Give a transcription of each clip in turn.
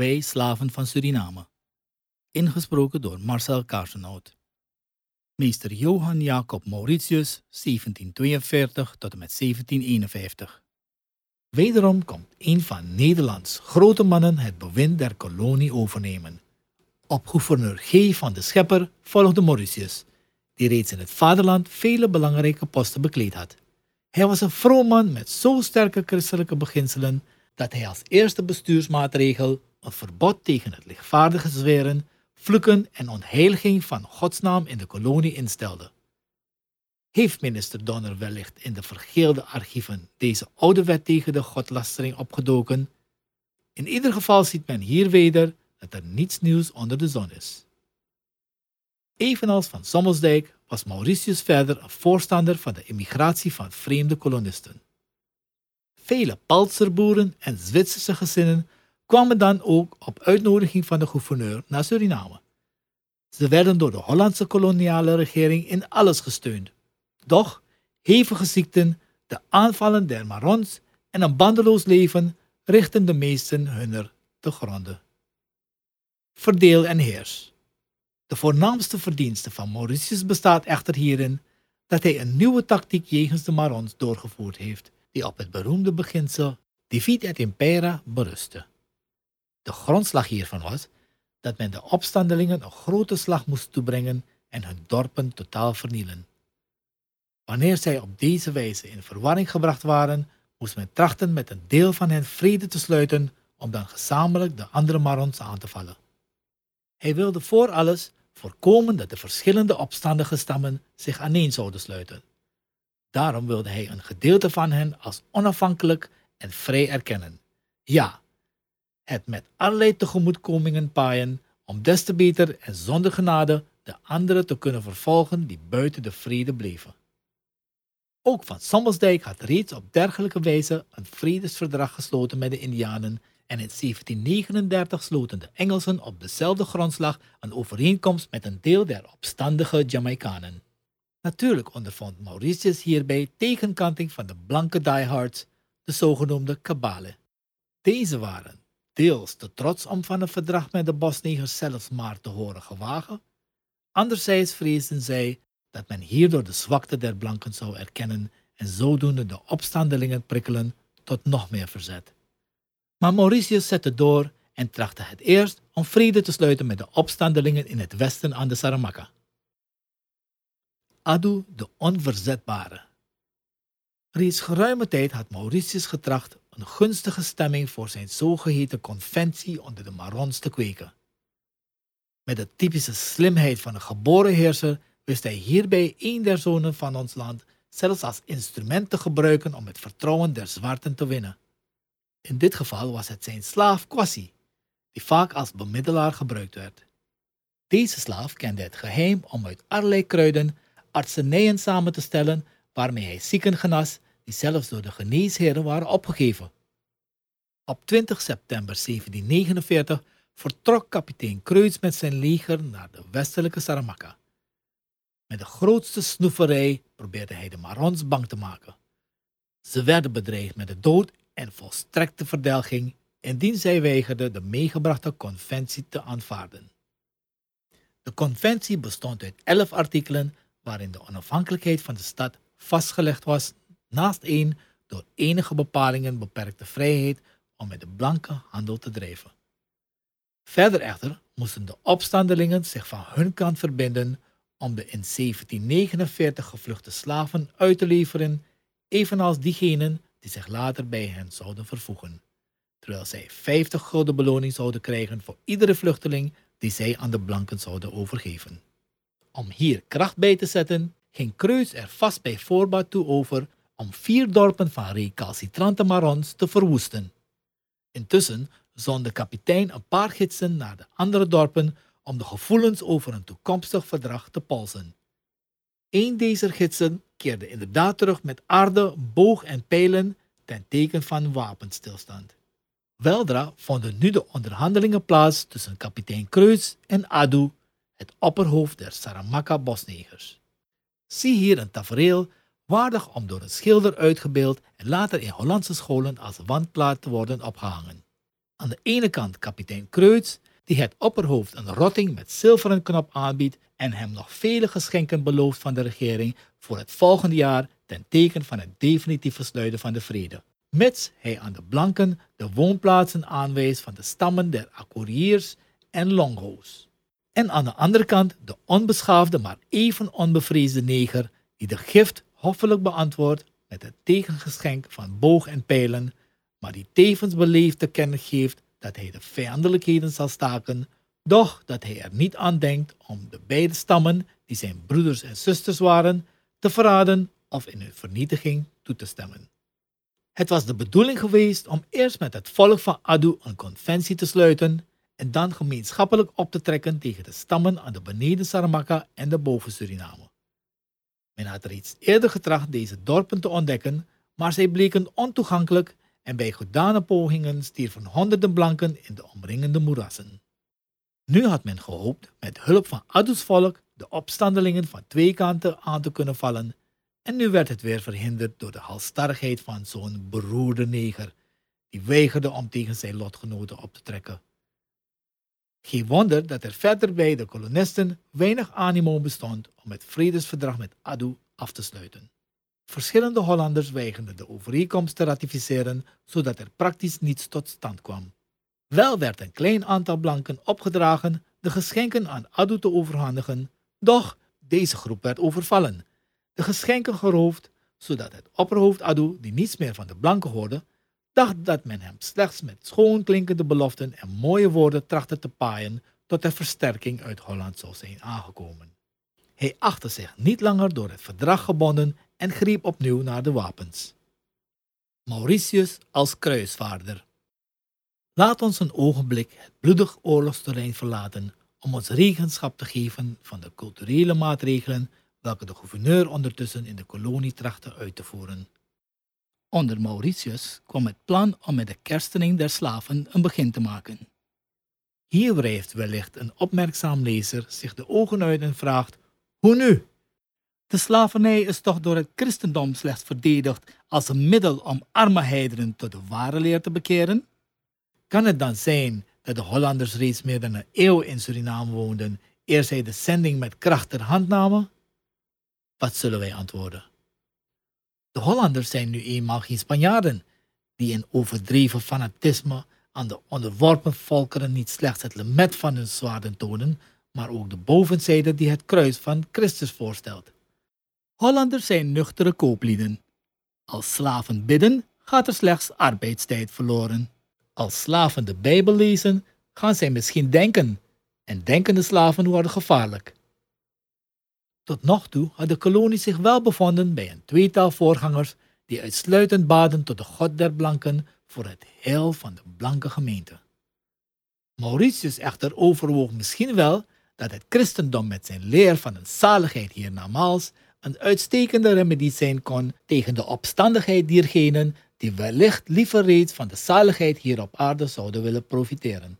Slaven van Suriname. Ingesproken door Marcel Kaarsenhout. Meester Johan Jacob Mauritius, 1742 tot en met 1751. Wederom komt een van Nederlands grote mannen het bewind der kolonie overnemen. Op gouverneur G. van de Schepper volgde Mauritius, die reeds in het vaderland vele belangrijke posten bekleed had. Hij was een vroom man met zo sterke christelijke beginselen dat hij als eerste bestuursmaatregel een verbod tegen het lichtvaardige zweren, vloeken en ontheiliging van Gods naam in de kolonie instelde. Heeft minister Donner wellicht in de vergeelde archieven deze oude wet tegen de godlastering opgedoken? In ieder geval ziet men hier weder dat er niets nieuws onder de zon is. Evenals van Sommelsdijk was Mauritius verder een voorstander van de immigratie van vreemde kolonisten. Vele Paltserboeren en Zwitserse gezinnen kwamen dan ook op uitnodiging van de gouverneur naar Suriname. Ze werden door de Hollandse koloniale regering in alles gesteund. Doch hevige ziekten, de aanvallen der Marons en een bandeloos leven richten de meesten hunner te gronden. Verdeel en heers. De voornaamste verdienste van Mauritius bestaat echter hierin dat hij een nieuwe tactiek jegens de Marons doorgevoerd heeft, die op het beroemde beginsel divide et impera berustte. De grondslag hiervan was dat men de opstandelingen een grote slag moest toebrengen en hun dorpen totaal vernielen. Wanneer zij op deze wijze in verwarring gebracht waren, moest men trachten met een deel van hen vrede te sluiten om dan gezamenlijk de andere Marons aan te vallen. Hij wilde voor alles voorkomen dat de verschillende opstandige stammen zich aaneen zouden sluiten. Daarom wilde hij een gedeelte van hen als onafhankelijk en vrij erkennen. Ja, het met allerlei tegemoetkomingen paaien om des te beter en zonder genade de anderen te kunnen vervolgen die buiten de vrede bleven. Ook van Sommelsdijk had reeds op dergelijke wijze een vredesverdrag gesloten met de Indianen en in 1739 sloten de Engelsen op dezelfde grondslag een overeenkomst met een deel der opstandige Jamaicanen. Natuurlijk ondervond Mauritius hierbij tegenkanting van de blanke diehards, de zogenoemde Kabale. Deze waren deels te trots om van een verdrag met de bosnegers zelfs maar te horen gewagen, anderzijds vreesden zij dat men hierdoor de zwakte der blanken zou erkennen en zodoende de opstandelingen prikkelen tot nog meer verzet. Maar Mauritius zette door en trachtte het eerst om vrede te sluiten met de opstandelingen in het westen aan de Saramaka. Adu de Onverzetbare. Reeds geruime tijd had Mauritius getracht een gunstige stemming voor zijn zogeheten conventie onder de Marons te kweken. Met de typische slimheid van een geboren heerser wist hij hierbij een der zonen van ons land zelfs als instrument te gebruiken om het vertrouwen der zwarten te winnen. In dit geval was het zijn slaaf Kwasi, die vaak als bemiddelaar gebruikt werd. Deze slaaf kende het geheim om uit allerlei kruiden artsenijen samen te stellen waarmee hij zieken genas die zelfs door de geneesheren waren opgegeven. Op 20 september 1749 vertrok kapitein Kreutz met zijn leger naar de westelijke Saramaka. Met de grootste snoeverij probeerde hij de Marons bang te maken. Ze werden bedreigd met de dood en volstrekte verdelging indien zij weigerden de meegebrachte conventie te aanvaarden. De conventie bestond uit elf artikelen waarin de onafhankelijkheid van de stad vastgelegd was, naast één door enige bepalingen beperkte vrijheid om met de blanke handel te drijven. Verder echter moesten de opstandelingen zich van hun kant verbinden om de in 1749 gevluchte slaven uit te leveren, evenals diegenen die zich later bij hen zouden vervoegen, terwijl zij 50 gulden beloning zouden krijgen voor iedere vluchteling die zij aan de blanken zouden overgeven. Om hier kracht bij te zetten, ging Kreuz er vast bij voorbaat toe over om vier dorpen van recalcitrante Marons te verwoesten. Intussen zond de kapitein een paar gidsen naar de andere dorpen om de gevoelens over een toekomstig verdrag te polsen. Een deze gidsen keerde inderdaad terug met aarde, boog en pijlen ten teken van wapenstilstand. Weldra vonden nu de onderhandelingen plaats tussen kapitein Kreuz en Adu, het opperhoofd der Saramaka-bosnegers. Zie hier een tafereel waardig om door een schilder uitgebeeld en later in Hollandse scholen als wandplaat te worden opgehangen. Aan de ene kant kapitein Kreutz, die het opperhoofd een rotting met zilveren knop aanbiedt en hem nog vele geschenken belooft van de regering voor het volgende jaar ten teken van het definitieve sluiten van de vrede. Mits hij aan de blanken de woonplaatsen aanwijst van de stammen der Akoriërs en Longo's. En aan de andere kant de onbeschaafde maar even onbevreesde neger die de gift hoffelijk beantwoordt met het tegengeschenk van boog en pijlen, maar die tevens beleefd te kennen geeft dat hij de vijandelijkheden zal staken, doch dat hij er niet aan denkt om de beide stammen, die zijn broeders en zusters waren, te verraden of in hun vernietiging toe te stemmen. Het was de bedoeling geweest om eerst met het volk van Adu een conventie te sluiten en dan gemeenschappelijk op te trekken tegen de stammen aan de beneden Saramaka en de boven Suriname. Men had reeds eerder getracht deze dorpen te ontdekken, maar zij bleken ontoegankelijk en bij gedane pogingen stierven honderden blanken in de omringende moerassen. Nu had men gehoopt met hulp van Adu's volk de opstandelingen van twee kanten aan te kunnen vallen en nu werd het weer verhinderd door de halstarrigheid van zo'n beroerde neger, die weigerde om tegen zijn lotgenoten op te trekken. Geen wonder dat er verder bij de kolonisten weinig animo bestond om het vredesverdrag met Adu af te sluiten. Verschillende Hollanders weigerden de overeenkomst te ratificeren, zodat er praktisch niets tot stand kwam. Wel werd een klein aantal blanken opgedragen de geschenken aan Adu te overhandigen, doch deze groep werd overvallen, de geschenken geroofd, zodat het opperhoofd Adu, die niets meer van de blanken hoorde, dacht dat men hem slechts met schoonklinkende beloften en mooie woorden trachtte te paaien tot de versterking uit Holland zou zijn aangekomen. Hij achtte zich niet langer door het verdrag gebonden en greep opnieuw naar de wapens. Mauritius als kruisvaarder. Laat ons een ogenblik het bloedig oorlogsterrein verlaten om ons regenschap te geven van de culturele maatregelen welke de gouverneur ondertussen in de kolonie trachtte uit te voeren. Onder Mauritius kwam het plan om met de kerstening der slaven een begin te maken. Hier wrijft wellicht een opmerkzaam lezer zich de ogen uit en vraagt: hoe nu? De slavernij is toch door het christendom slechts verdedigd als een middel om arme heidenen tot de ware leer te bekeren? Kan het dan zijn dat de Hollanders reeds meer dan een eeuw in Suriname woonden, eer zij de zending met kracht ter hand namen? Wat zullen wij antwoorden? De Hollanders zijn nu eenmaal geen Spanjaarden, die in overdreven fanatisme aan de onderworpen volkeren niet slechts het lemet van hun zwaarden tonen, maar ook de bovenzijde die het kruis van Christus voorstelt. Hollanders zijn nuchtere kooplieden. Als slaven bidden, gaat er slechts arbeidstijd verloren. Als slaven de Bijbel lezen, gaan zij misschien denken, en denkende slaven worden gevaarlijk. Tot nog toe had de kolonie zich wel bevonden bij een tweetal voorgangers die uitsluitend baden tot de God der blanken voor het heil van de blanke gemeente. Mauritius echter overwoog misschien wel dat het christendom met zijn leer van een zaligheid hiernamaals een uitstekende remedie zijn kon tegen de opstandigheid diergenen die wellicht liever reeds van de zaligheid hier op aarde zouden willen profiteren.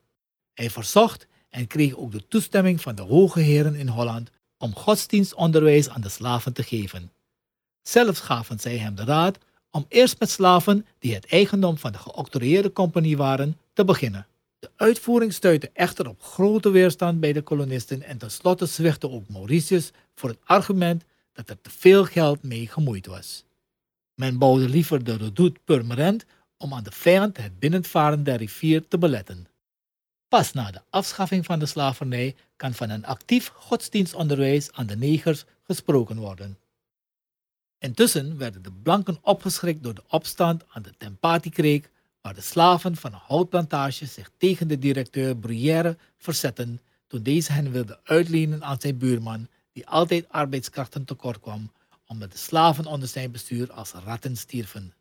Hij verzocht en kreeg ook de toestemming van de hoge heren in Holland om godsdienstonderwijs aan de slaven te geven. Zelfs gaven zij hem de raad om eerst met slaven die het eigendom van de geoctrooieerde compagnie waren te beginnen. De uitvoering stuitte echter op grote weerstand bij de kolonisten en tenslotte zwichtte ook Mauritius voor het argument dat er te veel geld mee gemoeid was. Men bouwde liever de redoute permanent om aan de vijand het binnenvaren der rivier te beletten. Pas na de afschaffing van de slavernij kan van een actief godsdienstonderwijs aan de negers gesproken worden. Intussen werden de blanken opgeschrikt door de opstand aan de Tempati-kreek, waar de slaven van een houtplantage zich tegen de directeur Bruyère verzetten toen deze hen wilde uitlenen aan zijn buurman, die altijd arbeidskrachten tekort kwam, omdat de slaven onder zijn bestuur als ratten stierven.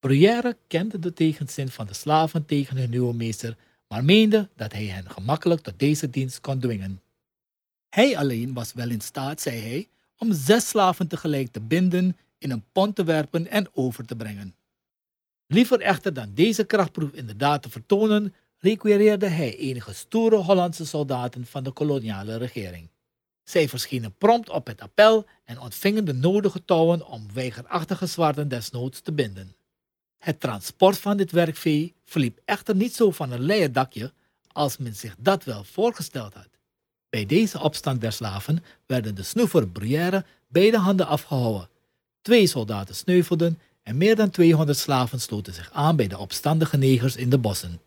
Bruyère kende de tegenzin van de slaven tegen hun nieuwe meester maar meende dat hij hen gemakkelijk tot deze dienst kon dwingen. Hij alleen was wel in staat, zei hij, om zes slaven tegelijk te binden, in een pont te werpen en over te brengen. Liever echter dan deze krachtproef inderdaad te vertonen, requireerde hij enige stoere Hollandse soldaten van de koloniale regering. Zij verschenen prompt op het appel en ontvingen de nodige touwen om weigerachtige zwaarden desnoods te binden. Het transport van dit werkvee verliep echter niet zo van een leien dakje als men zich dat wel voorgesteld had. Bij deze opstand der slaven werden de snoever Bruyère beide handen afgehouden. Twee soldaten sneuvelden en meer dan 200 slaven sloten zich aan bij de opstandige negers in de bossen.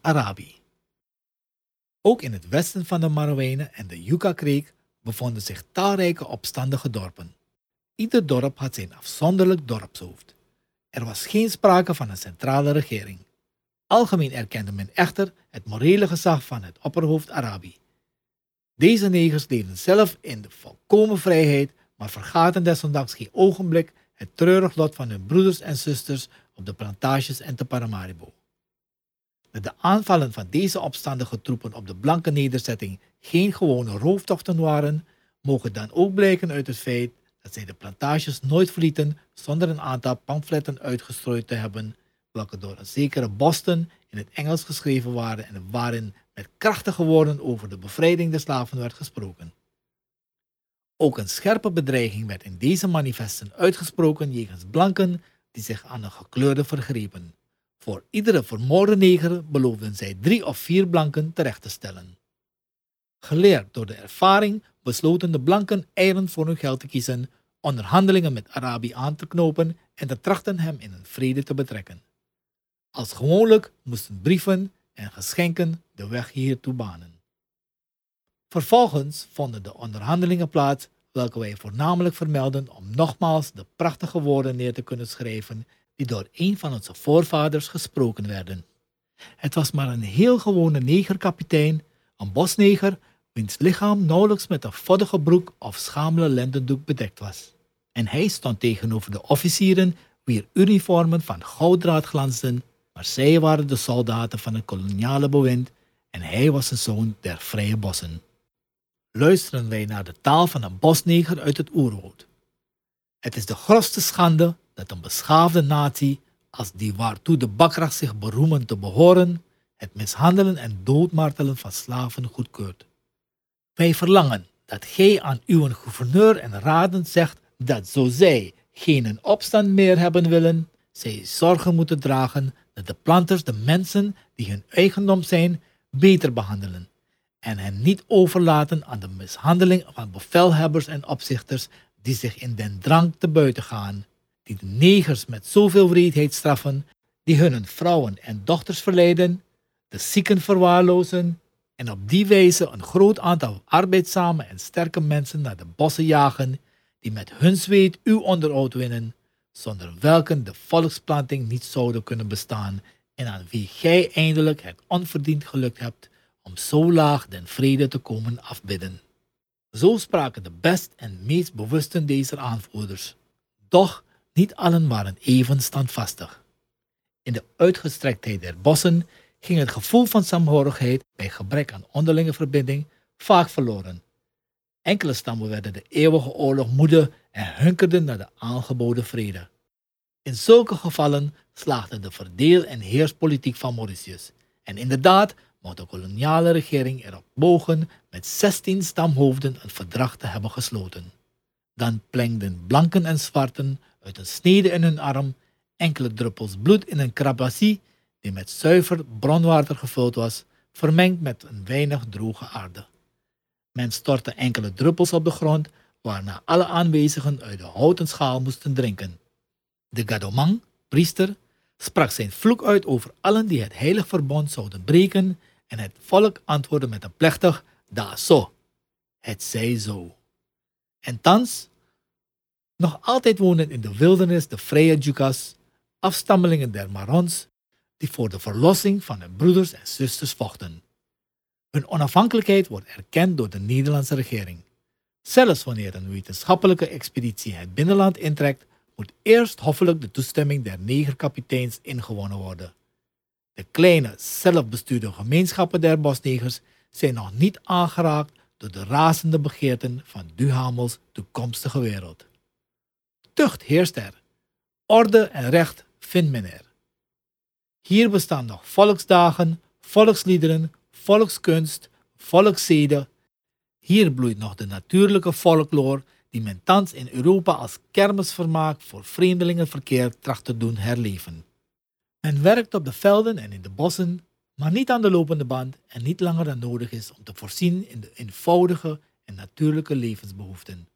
Arabi. Ook in het westen van de Marowijnen en de Yucca-kreek bevonden zich talrijke opstandige dorpen. Ieder dorp had zijn afzonderlijk dorpshoofd. Er was geen sprake van een centrale regering. Algemeen erkende men echter het morele gezag van het opperhoofd Arabi. Deze negers leefden zelf in de volkomen vrijheid, maar vergaten desondanks geen ogenblik het treurig lot van hun broeders en zusters op de plantages en te Paramaribo. Dat de aanvallen van deze opstandige troepen op de blanke nederzetting geen gewone rooftochten waren, mogen dan ook blijken uit het feit dat zij de plantages nooit verlieten zonder een aantal pamfletten uitgestrooid te hebben, welke door zekere Boston in het Engels geschreven waren en waarin met krachtige woorden over de bevrijding der slaven werd gesproken. Ook een scherpe bedreiging werd in deze manifesten uitgesproken jegens blanken die zich aan de gekleurde vergrepen. Voor iedere vermoorde neger beloofden zij drie of vier blanken terecht te stellen. Geleerd door de ervaring besloten de blanken eieren voor hun geld te kiezen, onderhandelingen met Arabi aan te knopen en te trachten hem in een vrede te betrekken. Als gewoonlijk moesten brieven en geschenken de weg hiertoe banen. Vervolgens vonden de onderhandelingen plaats, welke wij voornamelijk vermelden om nogmaals de prachtige woorden neer te kunnen schrijven die door een van onze voorvaders gesproken werden. Het was maar een heel gewone negerkapitein, een bosneger, wiens lichaam nauwelijks met een voddige broek of schamele lendendoek bedekt was. En hij stond tegenover de officieren, wier uniformen van gouddraad glansden, maar zij waren de soldaten van het koloniale bewind en hij was de zoon der vrije bossen. Luisteren wij naar de taal van een bosneger uit het oerwoud. Het is de grootste schande dat een beschaafde natie als die waartoe de bakracht zich beroemen te behoren, het mishandelen en doodmartelen van slaven goedkeurt. Verlangen dat gij aan uw gouverneur en raden zegt dat zo zij geen opstand meer hebben willen, zij zorgen moeten dragen dat de planters de mensen die hun eigendom zijn beter behandelen en hen niet overlaten aan de mishandeling van bevelhebbers en opzichters die zich in den drang te buiten gaan, die de negers met zoveel wreedheid straffen, die hun vrouwen en dochters verleiden, de zieken verwaarlozen en op die wijze een groot aantal arbeidzame en sterke mensen naar de bossen jagen, die met hun zweet uw onderhoud winnen, zonder welke de volksplanting niet zouden kunnen bestaan en aan wie gij eindelijk het onverdiend gelukt hebt om zo laag den vrede te komen afbidden. Zo spraken de best en meest bewusten deze aanvoerders. Doch niet allen waren even standvastig. In de uitgestrektheid der bossen ging het gevoel van saamhorigheid bij gebrek aan onderlinge verbinding vaak verloren. Enkele stammen werden de eeuwige oorlog moede en hunkerden naar de aangeboden vrede. In zulke gevallen slaagde de verdeel- en heerspolitiek van Mauritius. En inderdaad mocht de koloniale regering erop bogen met 16 stamhoofden een verdrag te hebben gesloten. Dan plengden blanken en zwarten uit een snede in hun arm enkele druppels bloed in een krabassie die met zuiver bronwater gevuld was, vermengd met een weinig droge aarde. Men stortte enkele druppels op de grond, waarna alle aanwezigen uit de houten schaal moesten drinken. De Gadomang, priester, sprak zijn vloek uit over allen die het heilig verbond zouden breken en het volk antwoordde met een plechtig da zo. Het zij zo. En thans, nog altijd wonen in de wildernis de vrije Jukas, afstammelingen der Marons, die voor de verlossing van hun broeders en zusters vochten. Hun onafhankelijkheid wordt erkend door de Nederlandse regering. Zelfs wanneer een wetenschappelijke expeditie het binnenland intrekt, moet eerst hoffelijk de toestemming der negerkapiteins ingewonnen worden. De kleine, zelfbestuurde gemeenschappen der bosnegers zijn nog niet aangeraakt door de razende begeerten van Duhamels toekomstige wereld. Tucht heerst er. Orde en recht vindt men er. Hier bestaan nog volksdagen, volksliederen, volkskunst, volkszeden. Hier bloeit nog de natuurlijke folklore die men thans in Europa als kermisvermaak voor vreemdelingenverkeer tracht te doen herleven. Men werkt op de velden en in de bossen, maar niet aan de lopende band en niet langer dan nodig is om te voorzien in de eenvoudige en natuurlijke levensbehoeften.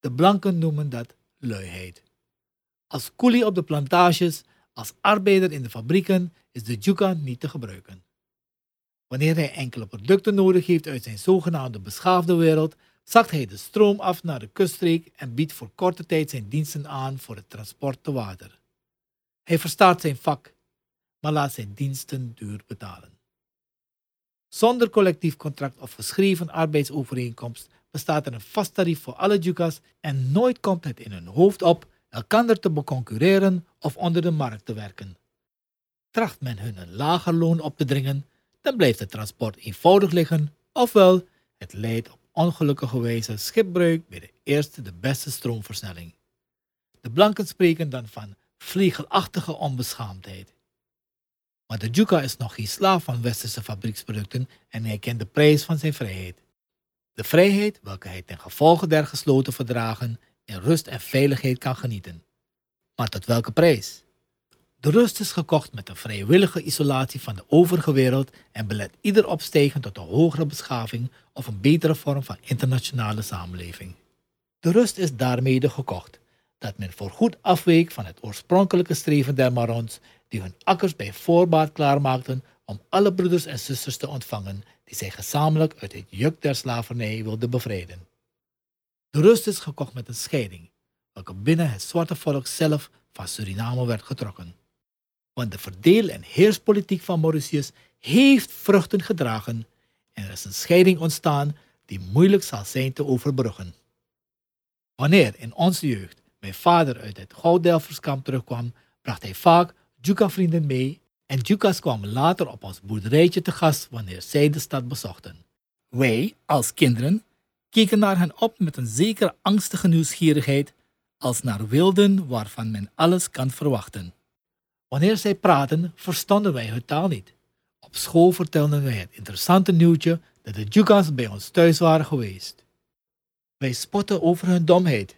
De blanken noemen dat luiheid. Als koelie op de plantages, als arbeider in de fabrieken is de Juka niet te gebruiken. Wanneer hij enkele producten nodig heeft uit zijn zogenaamde beschaafde wereld, zakt hij de stroom af naar de kuststreek en biedt voor korte tijd zijn diensten aan voor het transport te water. Hij verstaat zijn vak, maar laat zijn diensten duur betalen. Zonder collectief contract of geschreven arbeidsovereenkomst bestaat er een vast tarief voor alle Jukas en nooit komt het in hun hoofd op elkander te beconcurreren of onder de markt te werken. Tracht men hun een lager loon op te dringen, dan blijft het transport eenvoudig liggen, ofwel het leidt op ongelukkige wijze schipbreuk bij de eerste de beste stroomversnelling. De blanken spreken dan van vlegelachtige onbeschaamdheid. Maar de Juka is nog geen slaaf van westerse fabrieksproducten en hij kent de prijs van zijn vrijheid. De vrijheid welke hij ten gevolge der gesloten verdragen in rust en veiligheid kan genieten. Maar tot welke prijs? De rust is gekocht met een vrijwillige isolatie van de overige wereld en belet ieder opstijgen tot een hogere beschaving of een betere vorm van internationale samenleving. De rust is daarmee gekocht dat men voorgoed afweek van het oorspronkelijke streven der Marons die hun akkers bij voorbaat klaarmaakten om alle broeders en zusters te ontvangen die zij gezamenlijk uit het juk der slavernij wilden bevrijden. De rust is gekocht met een scheiding, welke binnen het zwarte volk zelf van Suriname werd getrokken. Want de verdeel- en heerspolitiek van Mauritius heeft vruchten gedragen en er is een scheiding ontstaan die moeilijk zal zijn te overbruggen. Wanneer in onze jeugd mijn vader uit het Gouddelverskamp terugkwam, bracht hij vaak Juka-vrienden mee en Jukas kwamen later op ons boerderijtje te gast wanneer zij de stad bezochten. Wij, als kinderen, keken naar hen op met een zekere angstige nieuwsgierigheid, als naar wilden waarvan men alles kan verwachten. Wanneer zij praten, verstonden wij hun taal niet. Op school vertelden wij het interessante nieuwtje dat de Jukas bij ons thuis waren geweest. Wij spotten over hun domheid.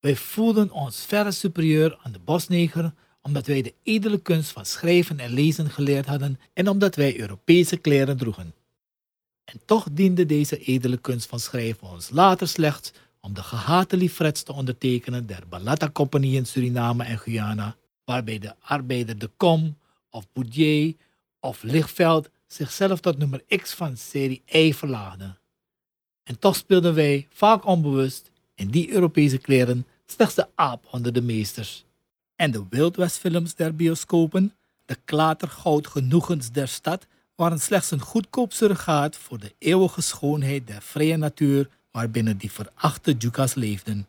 Wij voelden ons verre superieur aan de bosneger omdat wij de edele kunst van schrijven en lezen geleerd hadden en omdat wij Europese kleren droegen. En toch diende deze edele kunst van schrijven ons later slechts om de gehate liefrets te ondertekenen der Balata-compagnie in Suriname en Guyana, waarbij de arbeider de Kom of Boudier of Lichtveld zichzelf tot nummer X van serie E verlaagden. En toch speelden wij, vaak onbewust, in die Europese kleren slechts de aap onder de meesters. En de Wildwestfilms der bioscopen, de klatergoud genoegens der stad, waren slechts een goedkoop surrogaat voor de eeuwige schoonheid der vrije natuur waarbinnen die verachte Jukas leefden.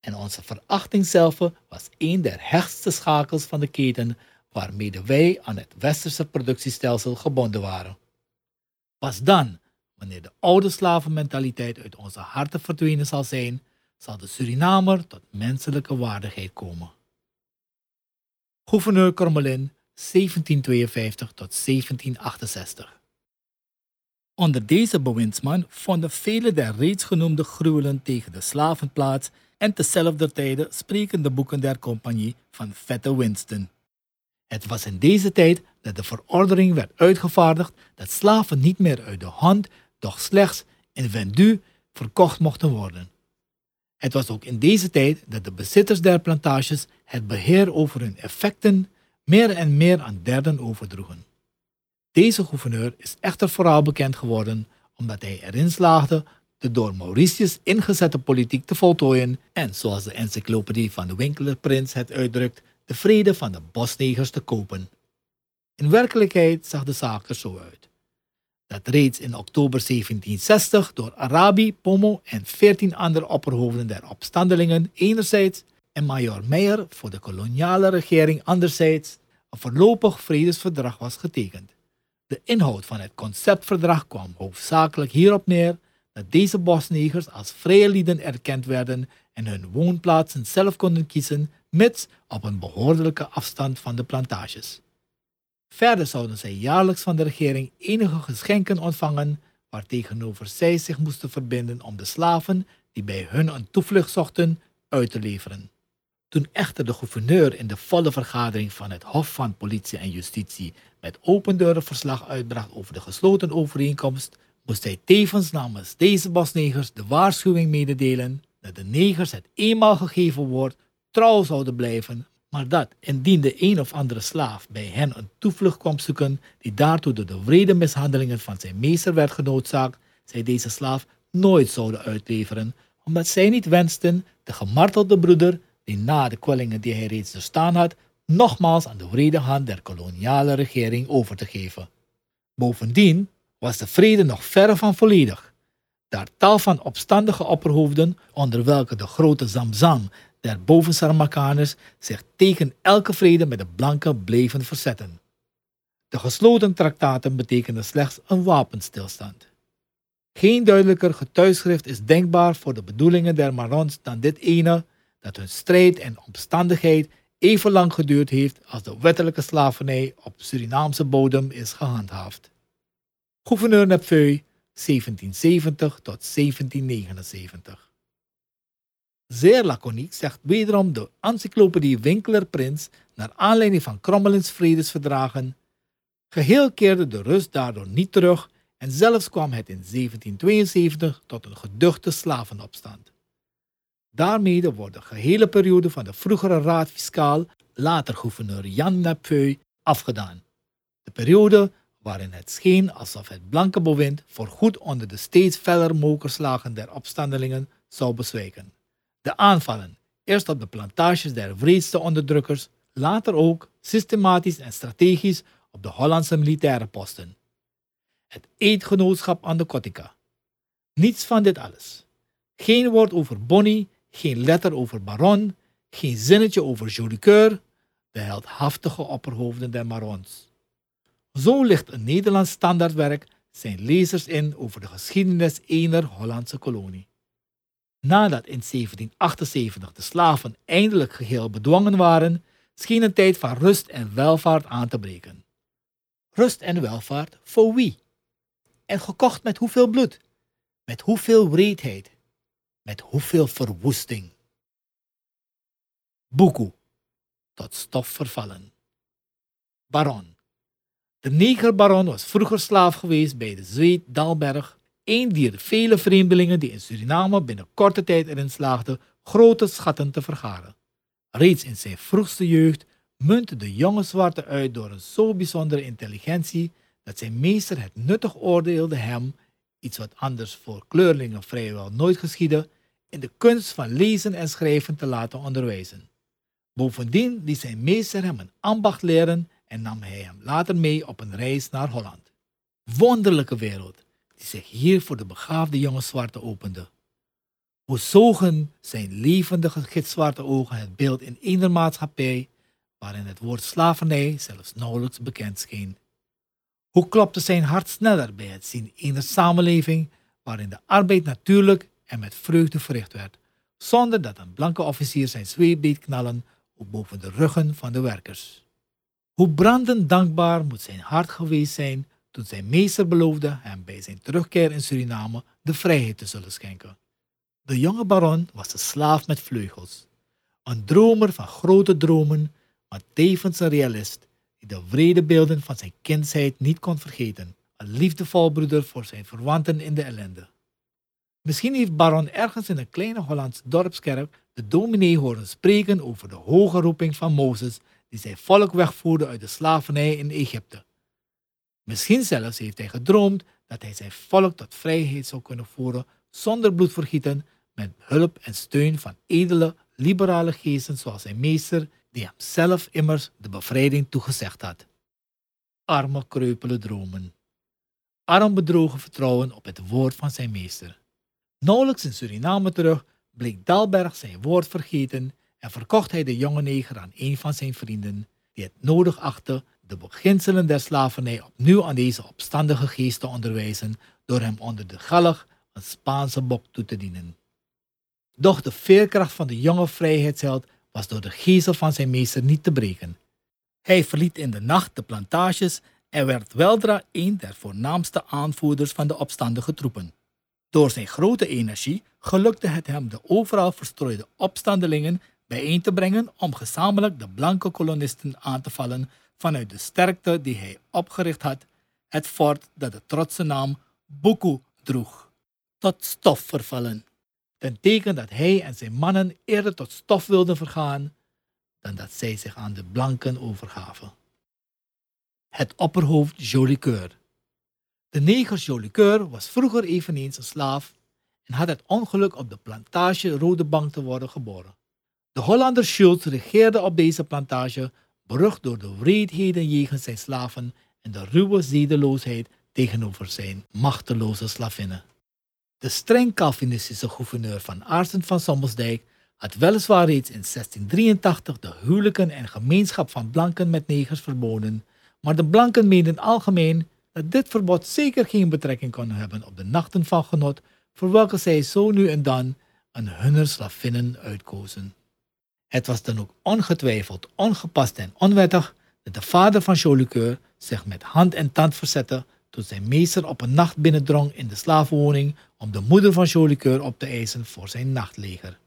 En onze verachting zelf was een der hechtste schakels van de keten waarmee wij aan het westerse productiestelsel gebonden waren. Pas dan, wanneer de oude slavenmentaliteit uit onze harten verdwenen zal zijn, zal de Surinamer tot menselijke waardigheid komen. Gouverneur Cormelin 1752 tot 1768. Onder deze bewindsman vonden vele der reeds genoemde gruwelen tegen de slaven plaats en tezelfde tijde spreken de boeken der compagnie van Vette Winston. Het was in deze tijd dat de verordening werd uitgevaardigd dat slaven niet meer uit de hand, doch slechts in vendu verkocht mochten worden. Het was ook in deze tijd dat de bezitters der plantages het beheer over hun effecten meer en meer aan derden overdroegen. Deze gouverneur is echter vooral bekend geworden omdat hij erin slaagde de door Mauritius ingezette politiek te voltooien en, zoals de encyclopedie van de Winkelerprins het uitdrukt, de vrede van de bosnegers te kopen. In werkelijkheid zag de zaak er zo uit. Dat reeds in oktober 1760 door Arabi, Pomo en veertien andere opperhoofden der opstandelingen enerzijds en Major Meijer voor de koloniale regering anderzijds een voorlopig vredesverdrag was getekend. De inhoud van het conceptverdrag kwam hoofdzakelijk hierop neer dat deze bosnegers als vrije lieden erkend werden en hun woonplaatsen zelf konden kiezen, mits op een behoorlijke afstand van de plantages. Verder zouden zij jaarlijks van de regering enige geschenken ontvangen, waartegenover zij zich moesten verbinden om de slaven die bij hun een toevlucht zochten uit te leveren. Toen echter de gouverneur in de volle vergadering van het Hof van Politie en Justitie met open deuren verslag uitbracht over de gesloten overeenkomst, moest hij tevens namens deze bosnegers de waarschuwing mededelen dat de negers het eenmaal gegeven woord trouw zouden blijven, maar dat indien de een of andere slaaf bij hen een toevlucht kwam zoeken die daartoe door de wrede mishandelingen van zijn meester werd genoodzaakt, zij deze slaaf nooit zouden uitleveren, omdat zij niet wensten de gemartelde broeder, die na de kwellingen die hij reeds doorstaan had, nogmaals aan de wrede hand der koloniale regering over te geven. Bovendien was de vrede nog verre van volledig. Daar tal van opstandige opperhoofden, onder welke de grote Zamzam der bovensarmakaners zich tegen elke vrede met de blanken bleven verzetten. De gesloten traktaten betekenden slechts een wapenstilstand. Geen duidelijker getuigschrift is denkbaar voor de bedoelingen der Marons dan dit ene, dat hun strijd en omstandigheid even lang geduurd heeft als de wettelijke slavernij op Surinaamse bodem is gehandhaafd. Gouverneur Nepveu, 1770 tot 1779. Zeer laconiek zegt wederom de encyclopedie Winkeler Prins naar aanleiding van Crommelins vredesverdragen. Geheel keerde de rust daardoor niet terug en zelfs kwam het in 1772 tot een geduchte slavenopstand. Daarmee wordt de gehele periode van de vroegere raad fiscaal, later gouverneur Jan Nepveu, afgedaan. De periode waarin het scheen alsof het blanke bewind voorgoed onder de steeds feller mokerslagen der opstandelingen zou bezwijken. De aanvallen, eerst op de plantages der wreedste onderdrukkers, later ook systematisch en strategisch op de Hollandse militaire posten. Het eedgenootschap aan de Kotika. Niets van dit alles. Geen woord over Bonnie, geen letter over Baron, geen zinnetje over Jolicoeur, de heldhaftige opperhoofden der Marons. Zo ligt een Nederlands standaardwerk zijn lezers in over de geschiedenis ener Hollandse kolonie. Nadat in 1778 de slaven eindelijk geheel bedwongen waren, scheen een tijd van rust en welvaart aan te breken. Rust en welvaart voor wie? En gekocht met hoeveel bloed? Met hoeveel wreedheid? Met hoeveel verwoesting? Boekoe, tot stof vervallen. Baron. De negerbaron was vroeger slaaf geweest bij de Zweed Dalberg, een dier vele vreemdelingen die in Suriname binnen korte tijd erin slaagden grote schatten te vergaren. Reeds in zijn vroegste jeugd muntte de jonge zwarte uit door een zo bijzondere intelligentie dat zijn meester het nuttig oordeelde hem, iets wat anders voor kleurlingen vrijwel nooit geschiedde, in de kunst van lezen en schrijven te laten onderwijzen. Bovendien liet zijn meester hem een ambacht leren en nam hij hem later mee op een reis naar Holland. Wonderlijke wereld, die zich hier voor de begaafde jonge zwarte opende. Hoe zogen zijn levendige gitzwarte ogen het beeld in een maatschappij waarin het woord slavernij zelfs nauwelijks bekend scheen. Hoe klopte zijn hart sneller bij het zien een samenleving waarin de arbeid natuurlijk en met vreugde verricht werd, zonder dat een blanke officier zijn zweep deed knallen boven de ruggen van de werkers. Hoe brandend dankbaar moet zijn hart geweest zijn toen zijn meester beloofde hem bij zijn terugkeer in Suriname de vrijheid te zullen schenken. De jonge baron was een slaaf met vleugels, een dromer van grote dromen, maar tevens een realist die de wrede beelden van zijn kindsheid niet kon vergeten, een liefdevol broeder voor zijn verwanten in de ellende. Misschien heeft Baron ergens in een kleine Hollandse dorpskerk de dominee horen spreken over de hoge roeping van Mozes die zijn volk wegvoerde uit de slavernij in Egypte. Misschien zelfs heeft hij gedroomd dat hij zijn volk tot vrijheid zou kunnen voeren zonder bloedvergieten, met hulp en steun van edele, liberale geesten zoals zijn meester, die hem zelf immers de bevrijding toegezegd had. Arme, kreupele dromen. Arm bedrogen vertrouwen op het woord van zijn meester. Nauwelijks in Suriname terug bleek Dalberg zijn woord vergeten en verkocht hij de jonge neger aan een van zijn vrienden, die het nodig achtte de beginselen der slavernij opnieuw aan deze opstandige geest te onderwijzen door hem onder de galg een Spaanse bok toe te dienen. Doch de veerkracht van de jonge vrijheidsheld was door de gezel van zijn meester niet te breken. Hij verliet in de nacht de plantages en werd weldra een der voornaamste aanvoerders van de opstandige troepen. Door zijn grote energie gelukte het hem de overal verstrooide opstandelingen bijeen te brengen om gezamenlijk de blanke kolonisten aan te vallen vanuit de sterkte die hij opgericht had, het fort dat de trotse naam Buku droeg. Tot stof vervallen, ten teken dat hij en zijn mannen eerder tot stof wilden vergaan dan dat zij zich aan de blanken overgaven. Het opperhoofd Jolicoeur. De neger Jolicoeur was vroeger eveneens een slaaf en had het ongeluk op de plantage Rode Bank te worden geboren. De Hollander Schultz regeerde op deze plantage, berucht door de wreedheden jegens zijn slaven en de ruwe zedeloosheid tegenover zijn machteloze slavinnen. De streng Calvinistische gouverneur van Aarsen van Sommelsdijk had weliswaar reeds in 1683 de huwelijken en gemeenschap van blanken met negers verboden, maar de blanken meenden algemeen dat dit verbod zeker geen betrekking kon hebben op de nachten van genot voor welke zij zo nu en dan een hunner slavinnen uitkozen. Het was dan ook ongetwijfeld ongepast en onwettig dat de vader van Jolicoeur zich met hand en tand verzette toen zijn meester op een nacht binnendrong in de slavenwoning om de moeder van Jolicoeur op te eisen voor zijn nachtleger.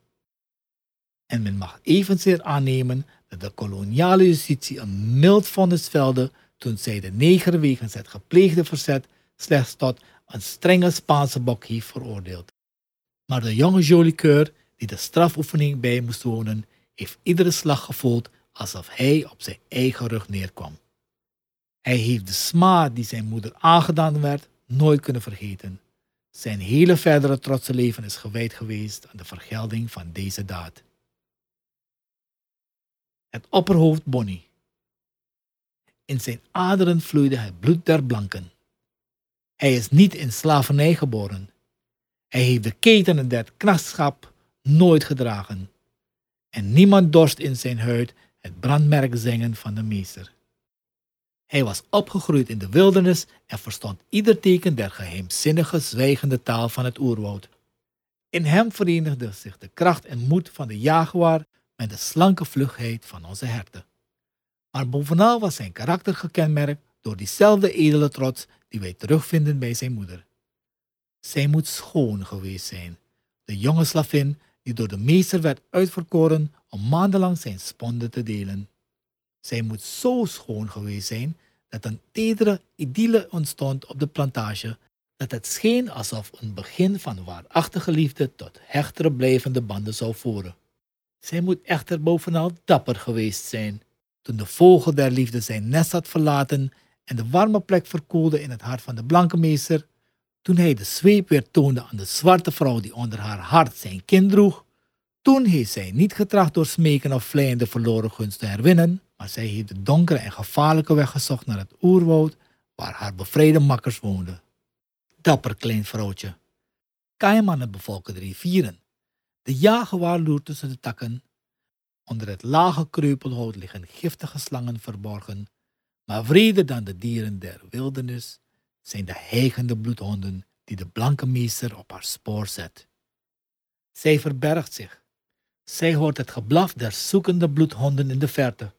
En men mag evenzeer aannemen dat de koloniale justitie een mild vonnis velde toen zij de neger wegens het gepleegde verzet slechts tot een strenge Spaanse bok heeft veroordeeld. Maar de jonge Jolicoeur, die de strafoefening bij moest wonen, heeft iedere slag gevoeld alsof hij op zijn eigen rug neerkwam. Hij heeft de smaad die zijn moeder aangedaan werd nooit kunnen vergeten. Zijn hele verdere trotse leven is gewijd geweest aan de vergelding van deze daad. Het opperhoofd Bonnie. In zijn aderen vloeide het bloed der blanken. Hij is niet in slavernij geboren. Hij heeft de ketenen der knachtschap nooit gedragen. En niemand dorst in zijn huid het brandmerk zingen van de meester. Hij was opgegroeid in de wildernis en verstond ieder teken der geheimzinnige, zwijgende taal van het oerwoud. In hem verenigde zich de kracht en moed van de jaguar met de slanke vlugheid van onze herten. Maar bovenal was zijn karakter gekenmerkt door diezelfde edele trots die wij terugvinden bij zijn moeder. Zij moet schoon geweest zijn, de jonge slavin die door de meester werd uitverkoren om maandenlang zijn sponden te delen. Zij moet zo schoon geweest zijn dat een tedere idylle ontstond op de plantage, dat het scheen alsof een begin van waarachtige liefde tot hechtere blijvende banden zou voeren. Zij moet echter bovenal dapper geweest zijn. Toen de vogel der liefde zijn nest had verlaten en de warme plek verkoelde in het hart van de blanke meester, toen hij de zweep weer toonde aan de zwarte vrouw die onder haar hart zijn kind droeg, toen heeft zij niet getracht door smeken of vleien de verloren gunst te herwinnen, maar zij heeft de donkere en gevaarlijke weg gezocht naar het oerwoud waar haar bevrijde makkers woonden. Dapper klein vrouwtje. Kaimannen bevolken de rivieren. De jaguar loert tussen de takken. Onder het lage kreupelhout liggen giftige slangen verborgen maar vreder dan de dieren der wildernis zijn de hijgende bloedhonden die de blanke meester op haar spoor zet. Zij verbergt zich. Zij hoort het geblaf der zoekende bloedhonden in de verte.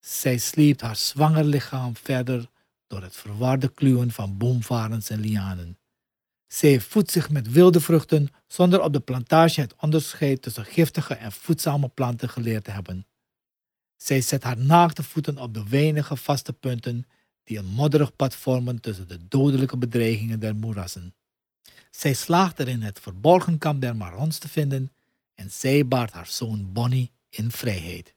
Zij sleept haar zwanger lichaam verder door het verwarde kluwen van boomvarens en lianen. Zij voedt zich met wilde vruchten zonder op de plantage het onderscheid tussen giftige en voedzame planten geleerd te hebben. Zij zet haar naakte voeten op de weinige vaste punten die een modderig pad vormen tussen de dodelijke bedreigingen der moerassen. Zij slaagt erin het verborgen kamp der Marons te vinden en zij baart haar zoon Bonnie in vrijheid.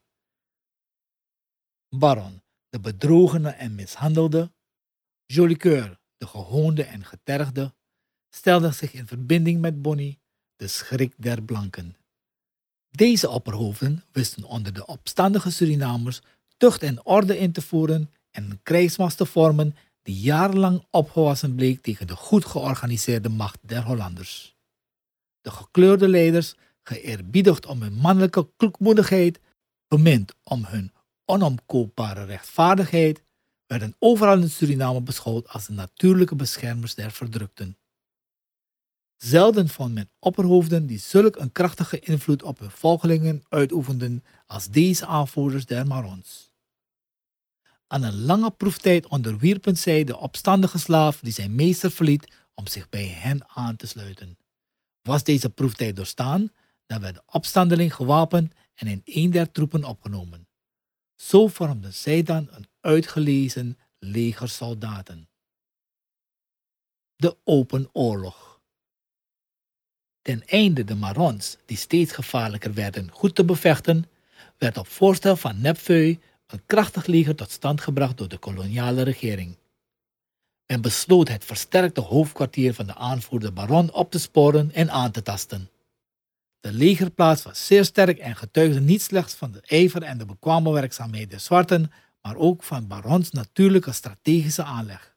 Baron, de bedrogene en mishandelde, Jolicoeur, de gehoonde en getergde, stelde zich in verbinding met Bonnie, de schrik der blanken. Deze opperhoofden wisten onder de opstandige Surinamers tucht en orde in te voeren en een krijgsmacht te vormen die jarenlang opgewassen bleek tegen de goed georganiseerde macht der Hollanders. De gekleurde leiders, geëerbiedigd om hun mannelijke kloekmoedigheid, bemind om hun onomkoopbare rechtvaardigheid, werden overal in Suriname beschouwd als de natuurlijke beschermers der verdrukten. Zelden vond men opperhoofden die zulk een krachtige invloed op hun volgelingen uitoefenden als deze aanvoerders der Marons. Aan een lange proeftijd onderwierpen zij de opstandige slaaf die zijn meester verliet om zich bij hen aan te sluiten. Was deze proeftijd doorstaan, dan werd de opstandeling gewapend en in een der troepen opgenomen. Zo vormden zij dan een uitgelezen leger soldaten. De Open Oorlog. Ten einde de Marons, die steeds gevaarlijker werden, goed te bevechten, werd op voorstel van Nepfeu een krachtig leger tot stand gebracht door de koloniale regering. Men besloot het versterkte hoofdkwartier van de aanvoerder Baron op te sporen en aan te tasten. De legerplaats was zeer sterk en getuigde niet slechts van de ijver en de bekwame werkzaamheid der zwarten, maar ook van Barons natuurlijke strategische aanleg.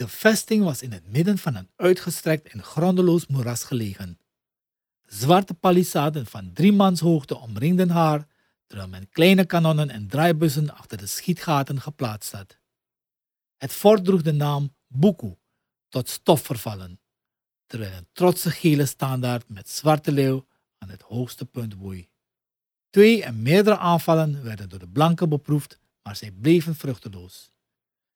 De vesting was in het midden van een uitgestrekt en grondeloos moeras gelegen. Zwarte palissaden van drie mans hoogte omringden haar, terwijl men kleine kanonnen en draaibussen achter de schietgaten geplaatst had. Het fort droeg de naam Buku, tot stof vervallen, terwijl een trotse gele standaard met zwarte leeuw aan het hoogste punt woei. Twee en meerdere aanvallen werden door de blanken beproefd, maar zij bleven vruchteloos.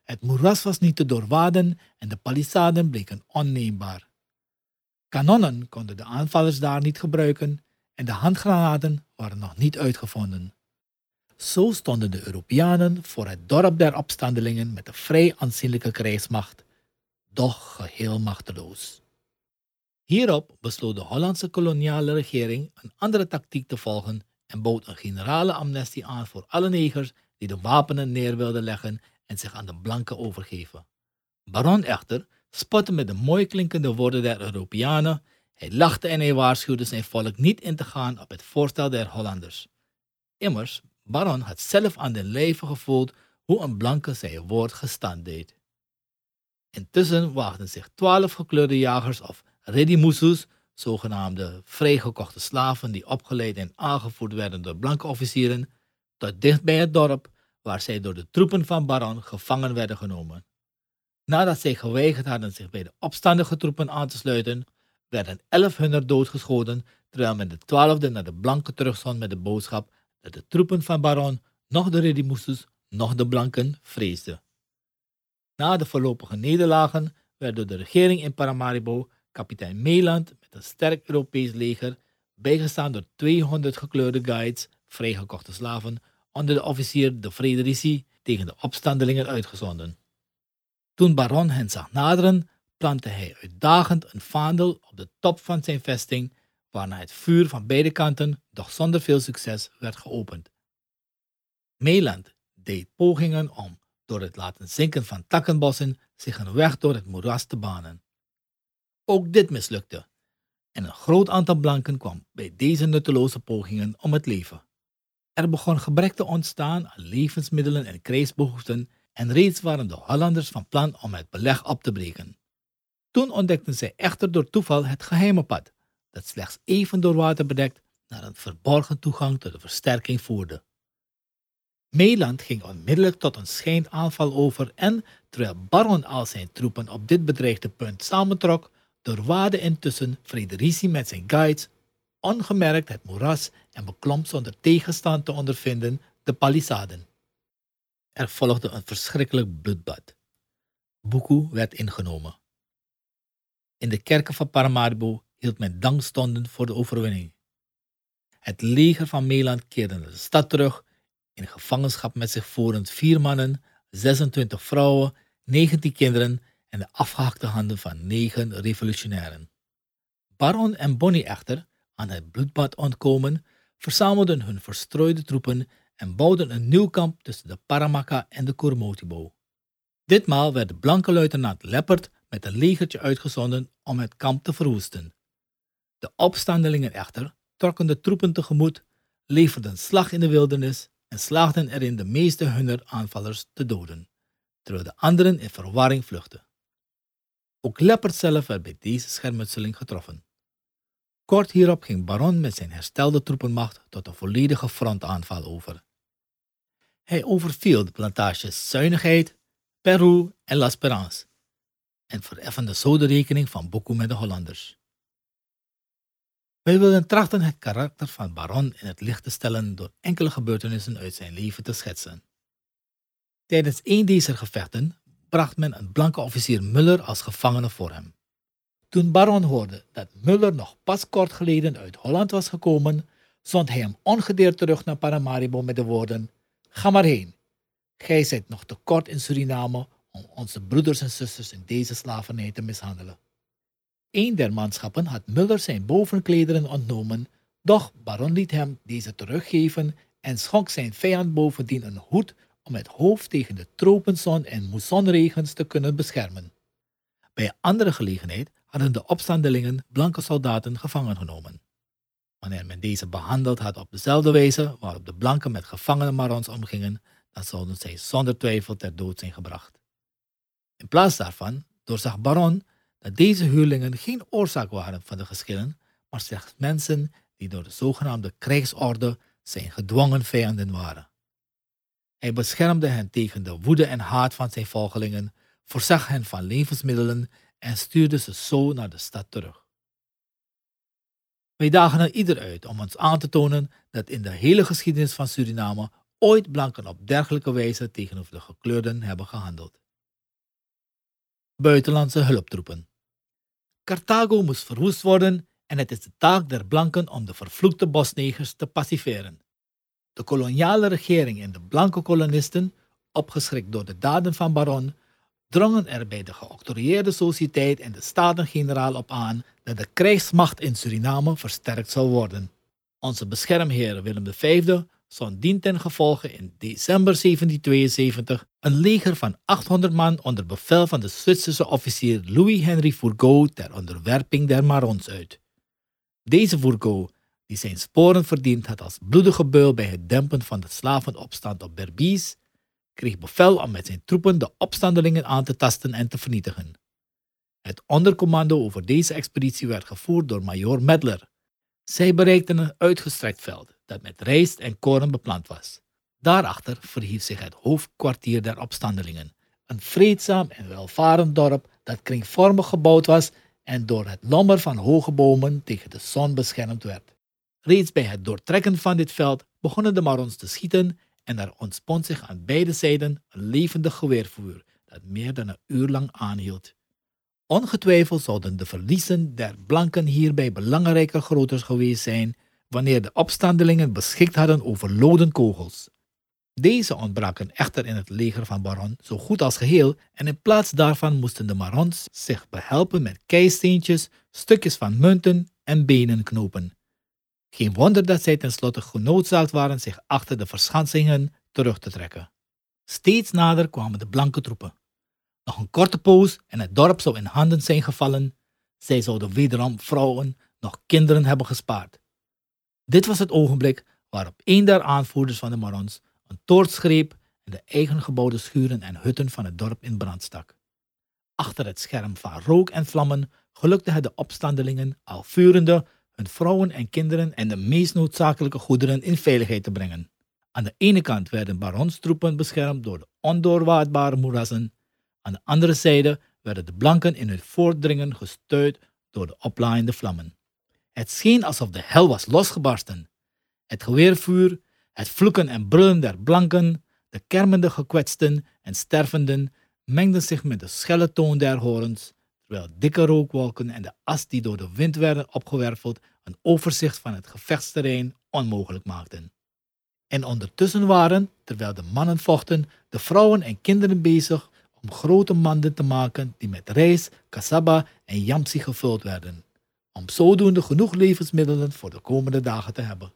Het moeras was niet te doorwaden en de palissaden bleken onneembaar. Kanonnen konden de aanvallers daar niet gebruiken en de handgranaten waren nog niet uitgevonden. Zo stonden de Europeanen voor het dorp der opstandelingen met een vrij aanzienlijke krijgsmacht, doch geheel machteloos. Hierop besloot de Hollandse koloniale regering een andere tactiek te volgen en bood een generale amnestie aan voor alle negers die de wapenen neer wilden leggen en zich aan de blanken overgeven. Baron echter spotte met de mooi klinkende woorden der Europeanen. Hij lachte en hij waarschuwde zijn volk niet in te gaan op het voorstel der Hollanders. Immers, Baron had zelf aan de lijve gevoeld hoe een blanke zijn woord gestand deed. Intussen waagden zich twaalf gekleurde jagers of redimusus, zogenaamde vrijgekochte slaven die opgeleid en aangevoerd werden door blanke officieren, tot dicht bij het dorp waar zij door de troepen van Baron gevangen werden genomen. Nadat zij geweigerd hadden zich bij de opstandige troepen aan te sluiten, werden elf hunner doodgeschoten, terwijl men de twaalfde naar de blanken terugzond met de boodschap dat de troepen van Baron nog de Redimusus, nog de blanken vreesden. Na de voorlopige nederlagen werd door de regering in Paramaribo kapitein Meeland met een sterk Europees leger, bijgestaan door 200 gekleurde guides, vrijgekochte slaven, onder de officier de Frederici tegen de opstandelingen uitgezonden. Toen Baron hen zag naderen, plantte hij uitdagend een vaandel op de top van zijn vesting, waarna het vuur van beide kanten, doch zonder veel succes, werd geopend. Meeland deed pogingen om, door het laten zinken van takkenbossen, zich een weg door het moeras te banen. Ook dit mislukte en een groot aantal blanken kwam bij deze nutteloze pogingen om het leven. Er begon gebrek te ontstaan aan levensmiddelen en krijgsbehoeften en reeds waren de Hollanders van plan om het beleg op te breken. Toen ontdekten zij echter door toeval het geheime pad, dat slechts even door water bedekt naar een verborgen toegang tot de versterking voerde. Meeland ging onmiddellijk tot een schijnaanval over en, terwijl Baron al zijn troepen op dit bedreigde punt samentrok, doorwaadde intussen Frederici met zijn guides ongemerkt het moeras en beklom zonder tegenstand te ondervinden de palissaden. Er volgde een verschrikkelijk bloedbad. Buku werd ingenomen. In de kerken van Paramaribo hield men dankstonden voor de overwinning. Het leger van Meeland keerde naar de stad terug, in gevangenschap met zich voerend vier mannen, 26 vrouwen, 19 kinderen en de afgehakte handen van negen revolutionairen. Baron en Bonnie echter, aan het bloedbad ontkomen, verzamelden hun verstrooide troepen en bouwden een nieuw kamp tussen de Paramaka en de Kurmotibo. Ditmaal werd de blanke luitenant Leppert met een legertje uitgezonden om het kamp te verwoesten. De opstandelingen echter trokken de troepen tegemoet, leverden slag in de wildernis en slaagden erin de meeste hunner aanvallers te doden, terwijl de anderen in verwarring vluchtten. Ook Leppert zelf werd bij deze schermutseling getroffen. Kort hierop ging Baron met zijn herstelde troepenmacht tot een volledige frontaanval over. Hij overviel de plantages Zuinigheid, Peru en La Esperance en vereffende zo de rekening van Boku met de Hollanders. Wij willen trachten het karakter van Baron in het licht te stellen door enkele gebeurtenissen uit zijn leven te schetsen. Tijdens een deze gevechten bracht men een blanke officier Muller als gevangene voor hem. Toen Baron hoorde dat Muller nog pas kort geleden uit Holland was gekomen, zond hij hem ongedeerd terug naar Paramaribo met de woorden: Ga maar heen. Gij zijt nog te kort in Suriname om onze broeders en zusters in deze slavernij te mishandelen. Een der manschappen had Muller zijn bovenklederen ontnomen, doch Baron liet hem deze teruggeven en schonk zijn vijand bovendien een hoed om het hoofd tegen de tropenzon en moessonregens te kunnen beschermen. Bij andere gelegenheid hadden de opstandelingen blanke soldaten gevangen genomen. Wanneer men deze behandeld had op dezelfde wijze waarop de blanken met gevangene marons omgingen, dan zouden zij zonder twijfel ter dood zijn gebracht. In plaats daarvan doorzag Baron dat deze huurlingen geen oorzaak waren van de geschillen, maar slechts mensen die door de zogenaamde krijgsorde zijn gedwongen vijanden waren. Hij beschermde hen tegen de woede en haat van zijn volgelingen, voorzag hen van levensmiddelen en stuurde ze zo naar de stad terug. Wij dagen er ieder uit om ons aan te tonen dat in de hele geschiedenis van Suriname ooit blanken op dergelijke wijze tegenover de gekleurden hebben gehandeld. Buitenlandse hulptroepen. Carthago moest verwoest worden en het is de taak der blanken om de vervloekte bosnegers te paciferen. De koloniale regering en de blanke kolonisten, opgeschrikt door de daden van Baron, drongen er bij de geoctrooieerde sociëteit en de Staten-Generaal op aan dat de krijgsmacht in Suriname versterkt zou worden. Onze beschermheer Willem V zond dien ten gevolge in december 1772 een leger van 800 man onder bevel van de Zwitserse officier Louis-Henri Fourgeau ter onderwerping der Marons uit. Deze Fourgeau, die zijn sporen verdiend had als bloedige beul bij het dempen van de slavenopstand op Berbice, kreeg bevel om met zijn troepen de opstandelingen aan te tasten en te vernietigen. Het ondercommando over deze expeditie werd gevoerd door major Medler. Zij bereikten een uitgestrekt veld dat met rijst en koren beplant was. Daarachter verhief zich het hoofdkwartier der opstandelingen, een vreedzaam en welvarend dorp dat kringvormig gebouwd was en door het lommer van hoge bomen tegen de zon beschermd werd. Reeds bij het doortrekken van dit veld begonnen de Marons te schieten en er ontspond zich aan beide zijden een levendig geweervuur dat meer dan een uur lang aanhield. Ongetwijfeld zouden de verliezen der blanken hierbij belangrijker groter geweest zijn wanneer de opstandelingen beschikt hadden over loden kogels. Deze ontbraken echter in het leger van Baron zo goed als geheel en in plaats daarvan moesten de Marons zich behelpen met keisteentjes, stukjes van munten en benen knopen. Geen wonder dat zij tenslotte genoodzaakt waren zich achter de verschansingen terug te trekken. Steeds nader kwamen de blanke troepen. Nog een korte poos en het dorp zou in handen zijn gevallen. Zij zouden wederom vrouwen, nog kinderen hebben gespaard. Dit was het ogenblik waarop een der aanvoerders van de Marons een toorts greep en de eigen gebouwde schuren en hutten van het dorp in brand stak. Achter het scherm van rook en vlammen gelukte het de opstandelingen, al vurende, hun vrouwen en kinderen en de meest noodzakelijke goederen in veiligheid te brengen. Aan de ene kant werden baronstroepen beschermd door de ondoorwaadbare moerassen, aan de andere zijde werden de blanken in hun voortdringen gestuurd door de oplaaiende vlammen. Het scheen alsof de hel was losgebarsten. Het geweervuur, het vloeken en brullen der blanken, de kermende gekwetsten en stervenden mengden zich met de schelle toon der horens, terwijl dikke rookwolken en de as die door de wind werden opgewerveld een overzicht van het gevechtsterrein onmogelijk maakten. En ondertussen waren, terwijl de mannen vochten, de vrouwen en kinderen bezig om grote manden te maken die met rijst, cassaba en yamsi gevuld werden, om zodoende genoeg levensmiddelen voor de komende dagen te hebben.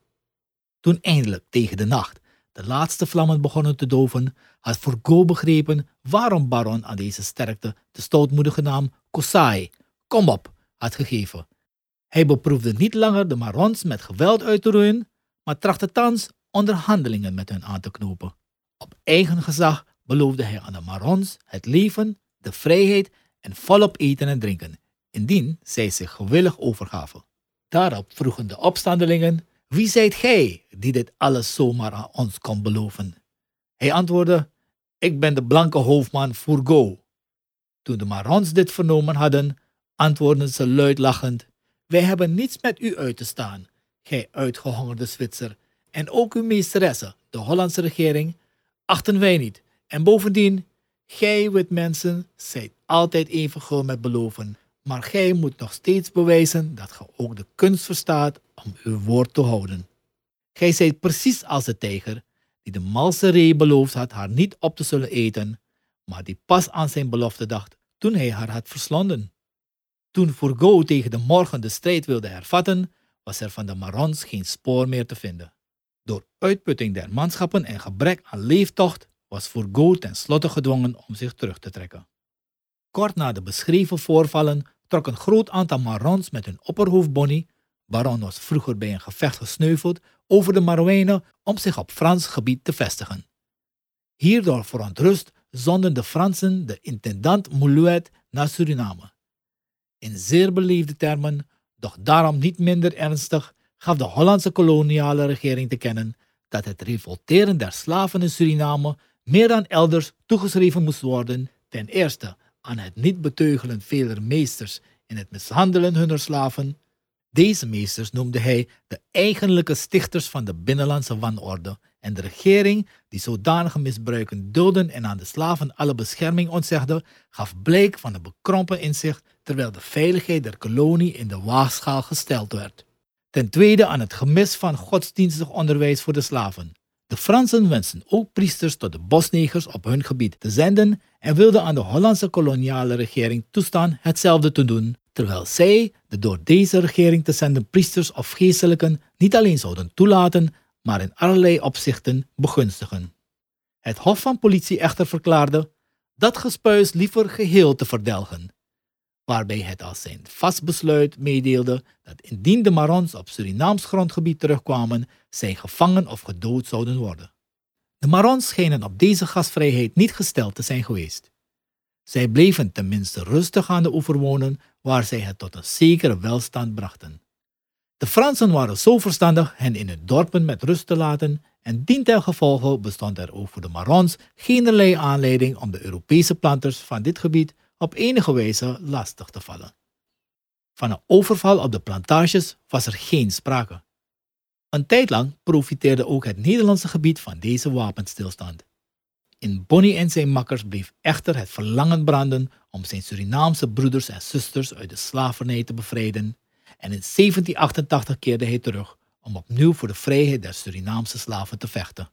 Toen eindelijk tegen de nacht de laatste vlammen begonnen te doven, had Forgo begrepen waarom Baron aan deze sterkte de stoutmoedige naam Kosai, kom op, had gegeven. Hij beproefde niet langer de Marons met geweld uit te roeien, maar trachtte thans onderhandelingen met hen aan te knopen. Op eigen gezag beloofde hij aan de Marons het leven, de vrijheid en volop eten en drinken, indien zij zich gewillig overgaven. Daarop vroegen de opstandelingen, wie zijt gij die dit alles zomaar aan ons kon beloven? Hij antwoordde, ik ben de blanke hoofdman Fourgo. Toen de Marons dit vernomen hadden, antwoordden ze luid lachend, wij hebben niets met u uit te staan, gij uitgehongerde Zwitser, en ook uw meesteresse, de Hollandse regering, achten wij niet. En bovendien, gij wit mensen zijt altijd even gul met beloven, maar gij moet nog steeds bewijzen dat ge ook de kunst verstaat om uw woord te houden. Gij zijt precies als de tijger, die de malse ree beloofd had haar niet op te zullen eten, maar die pas aan zijn belofte dacht toen hij haar had verslonden. Toen Fourgo tegen de morgen de strijd wilde hervatten, was er van de Marons geen spoor meer te vinden. Door uitputting der manschappen en gebrek aan leeftocht was Fourgo tenslotte gedwongen om zich terug te trekken. Kort na de beschreven voorvallen trok een groot aantal Marons met hun opperhoofd Bonnie, baron was vroeger bij een gevecht gesneuveld, over de Marouijnen om zich op Frans gebied te vestigen. Hierdoor verontrust zonden de Fransen de intendant Moulouet naar Suriname. In zeer beleefde termen, doch daarom niet minder ernstig, gaf de Hollandse koloniale regering te kennen dat het revolteren der slaven in Suriname meer dan elders toegeschreven moest worden, ten eerste aan het niet beteugelen veler meesters in het mishandelen hunner slaven. Deze meesters noemde hij de eigenlijke stichters van de binnenlandse wanorde en de regering, die zodanige misbruiken dulden en aan de slaven alle bescherming ontzegde, gaf blijk van een bekrompen inzicht terwijl de veiligheid der kolonie in de waagschaal gesteld werd. Ten tweede aan het gemis van godsdienstig onderwijs voor de slaven. Fransen wensten ook priesters tot de bosnegers op hun gebied te zenden en wilden aan de Hollandse koloniale regering toestaan hetzelfde te doen, terwijl zij de door deze regering te zenden priesters of geestelijken niet alleen zouden toelaten, maar in allerlei opzichten begunstigen. Het Hof van Politie echter verklaarde dat gespuis liever geheel te verdelgen, waarbij het als zijn vast besluit meedeelde dat indien de Marons op Surinaams grondgebied terugkwamen, zij gevangen of gedood zouden worden. De Marons schenen op deze gastvrijheid niet gesteld te zijn geweest. Zij bleven tenminste rustig aan de oever wonen, waar zij het tot een zekere welstand brachten. De Fransen waren zo verstandig hen in hun dorpen met rust te laten en dientengevolge bestond er ook voor de Marons geen aanleiding om de Europese planters van dit gebied op enige wijze lastig te vallen. Van een overval op de plantages was er geen sprake. Een tijd lang profiteerde ook het Nederlandse gebied van deze wapenstilstand. In Bonnie en zijn makkers bleef echter het verlangen branden om zijn Surinaamse broeders en zusters uit de slavernij te bevrijden en in 1788 keerde hij terug om opnieuw voor de vrijheid der Surinaamse slaven te vechten.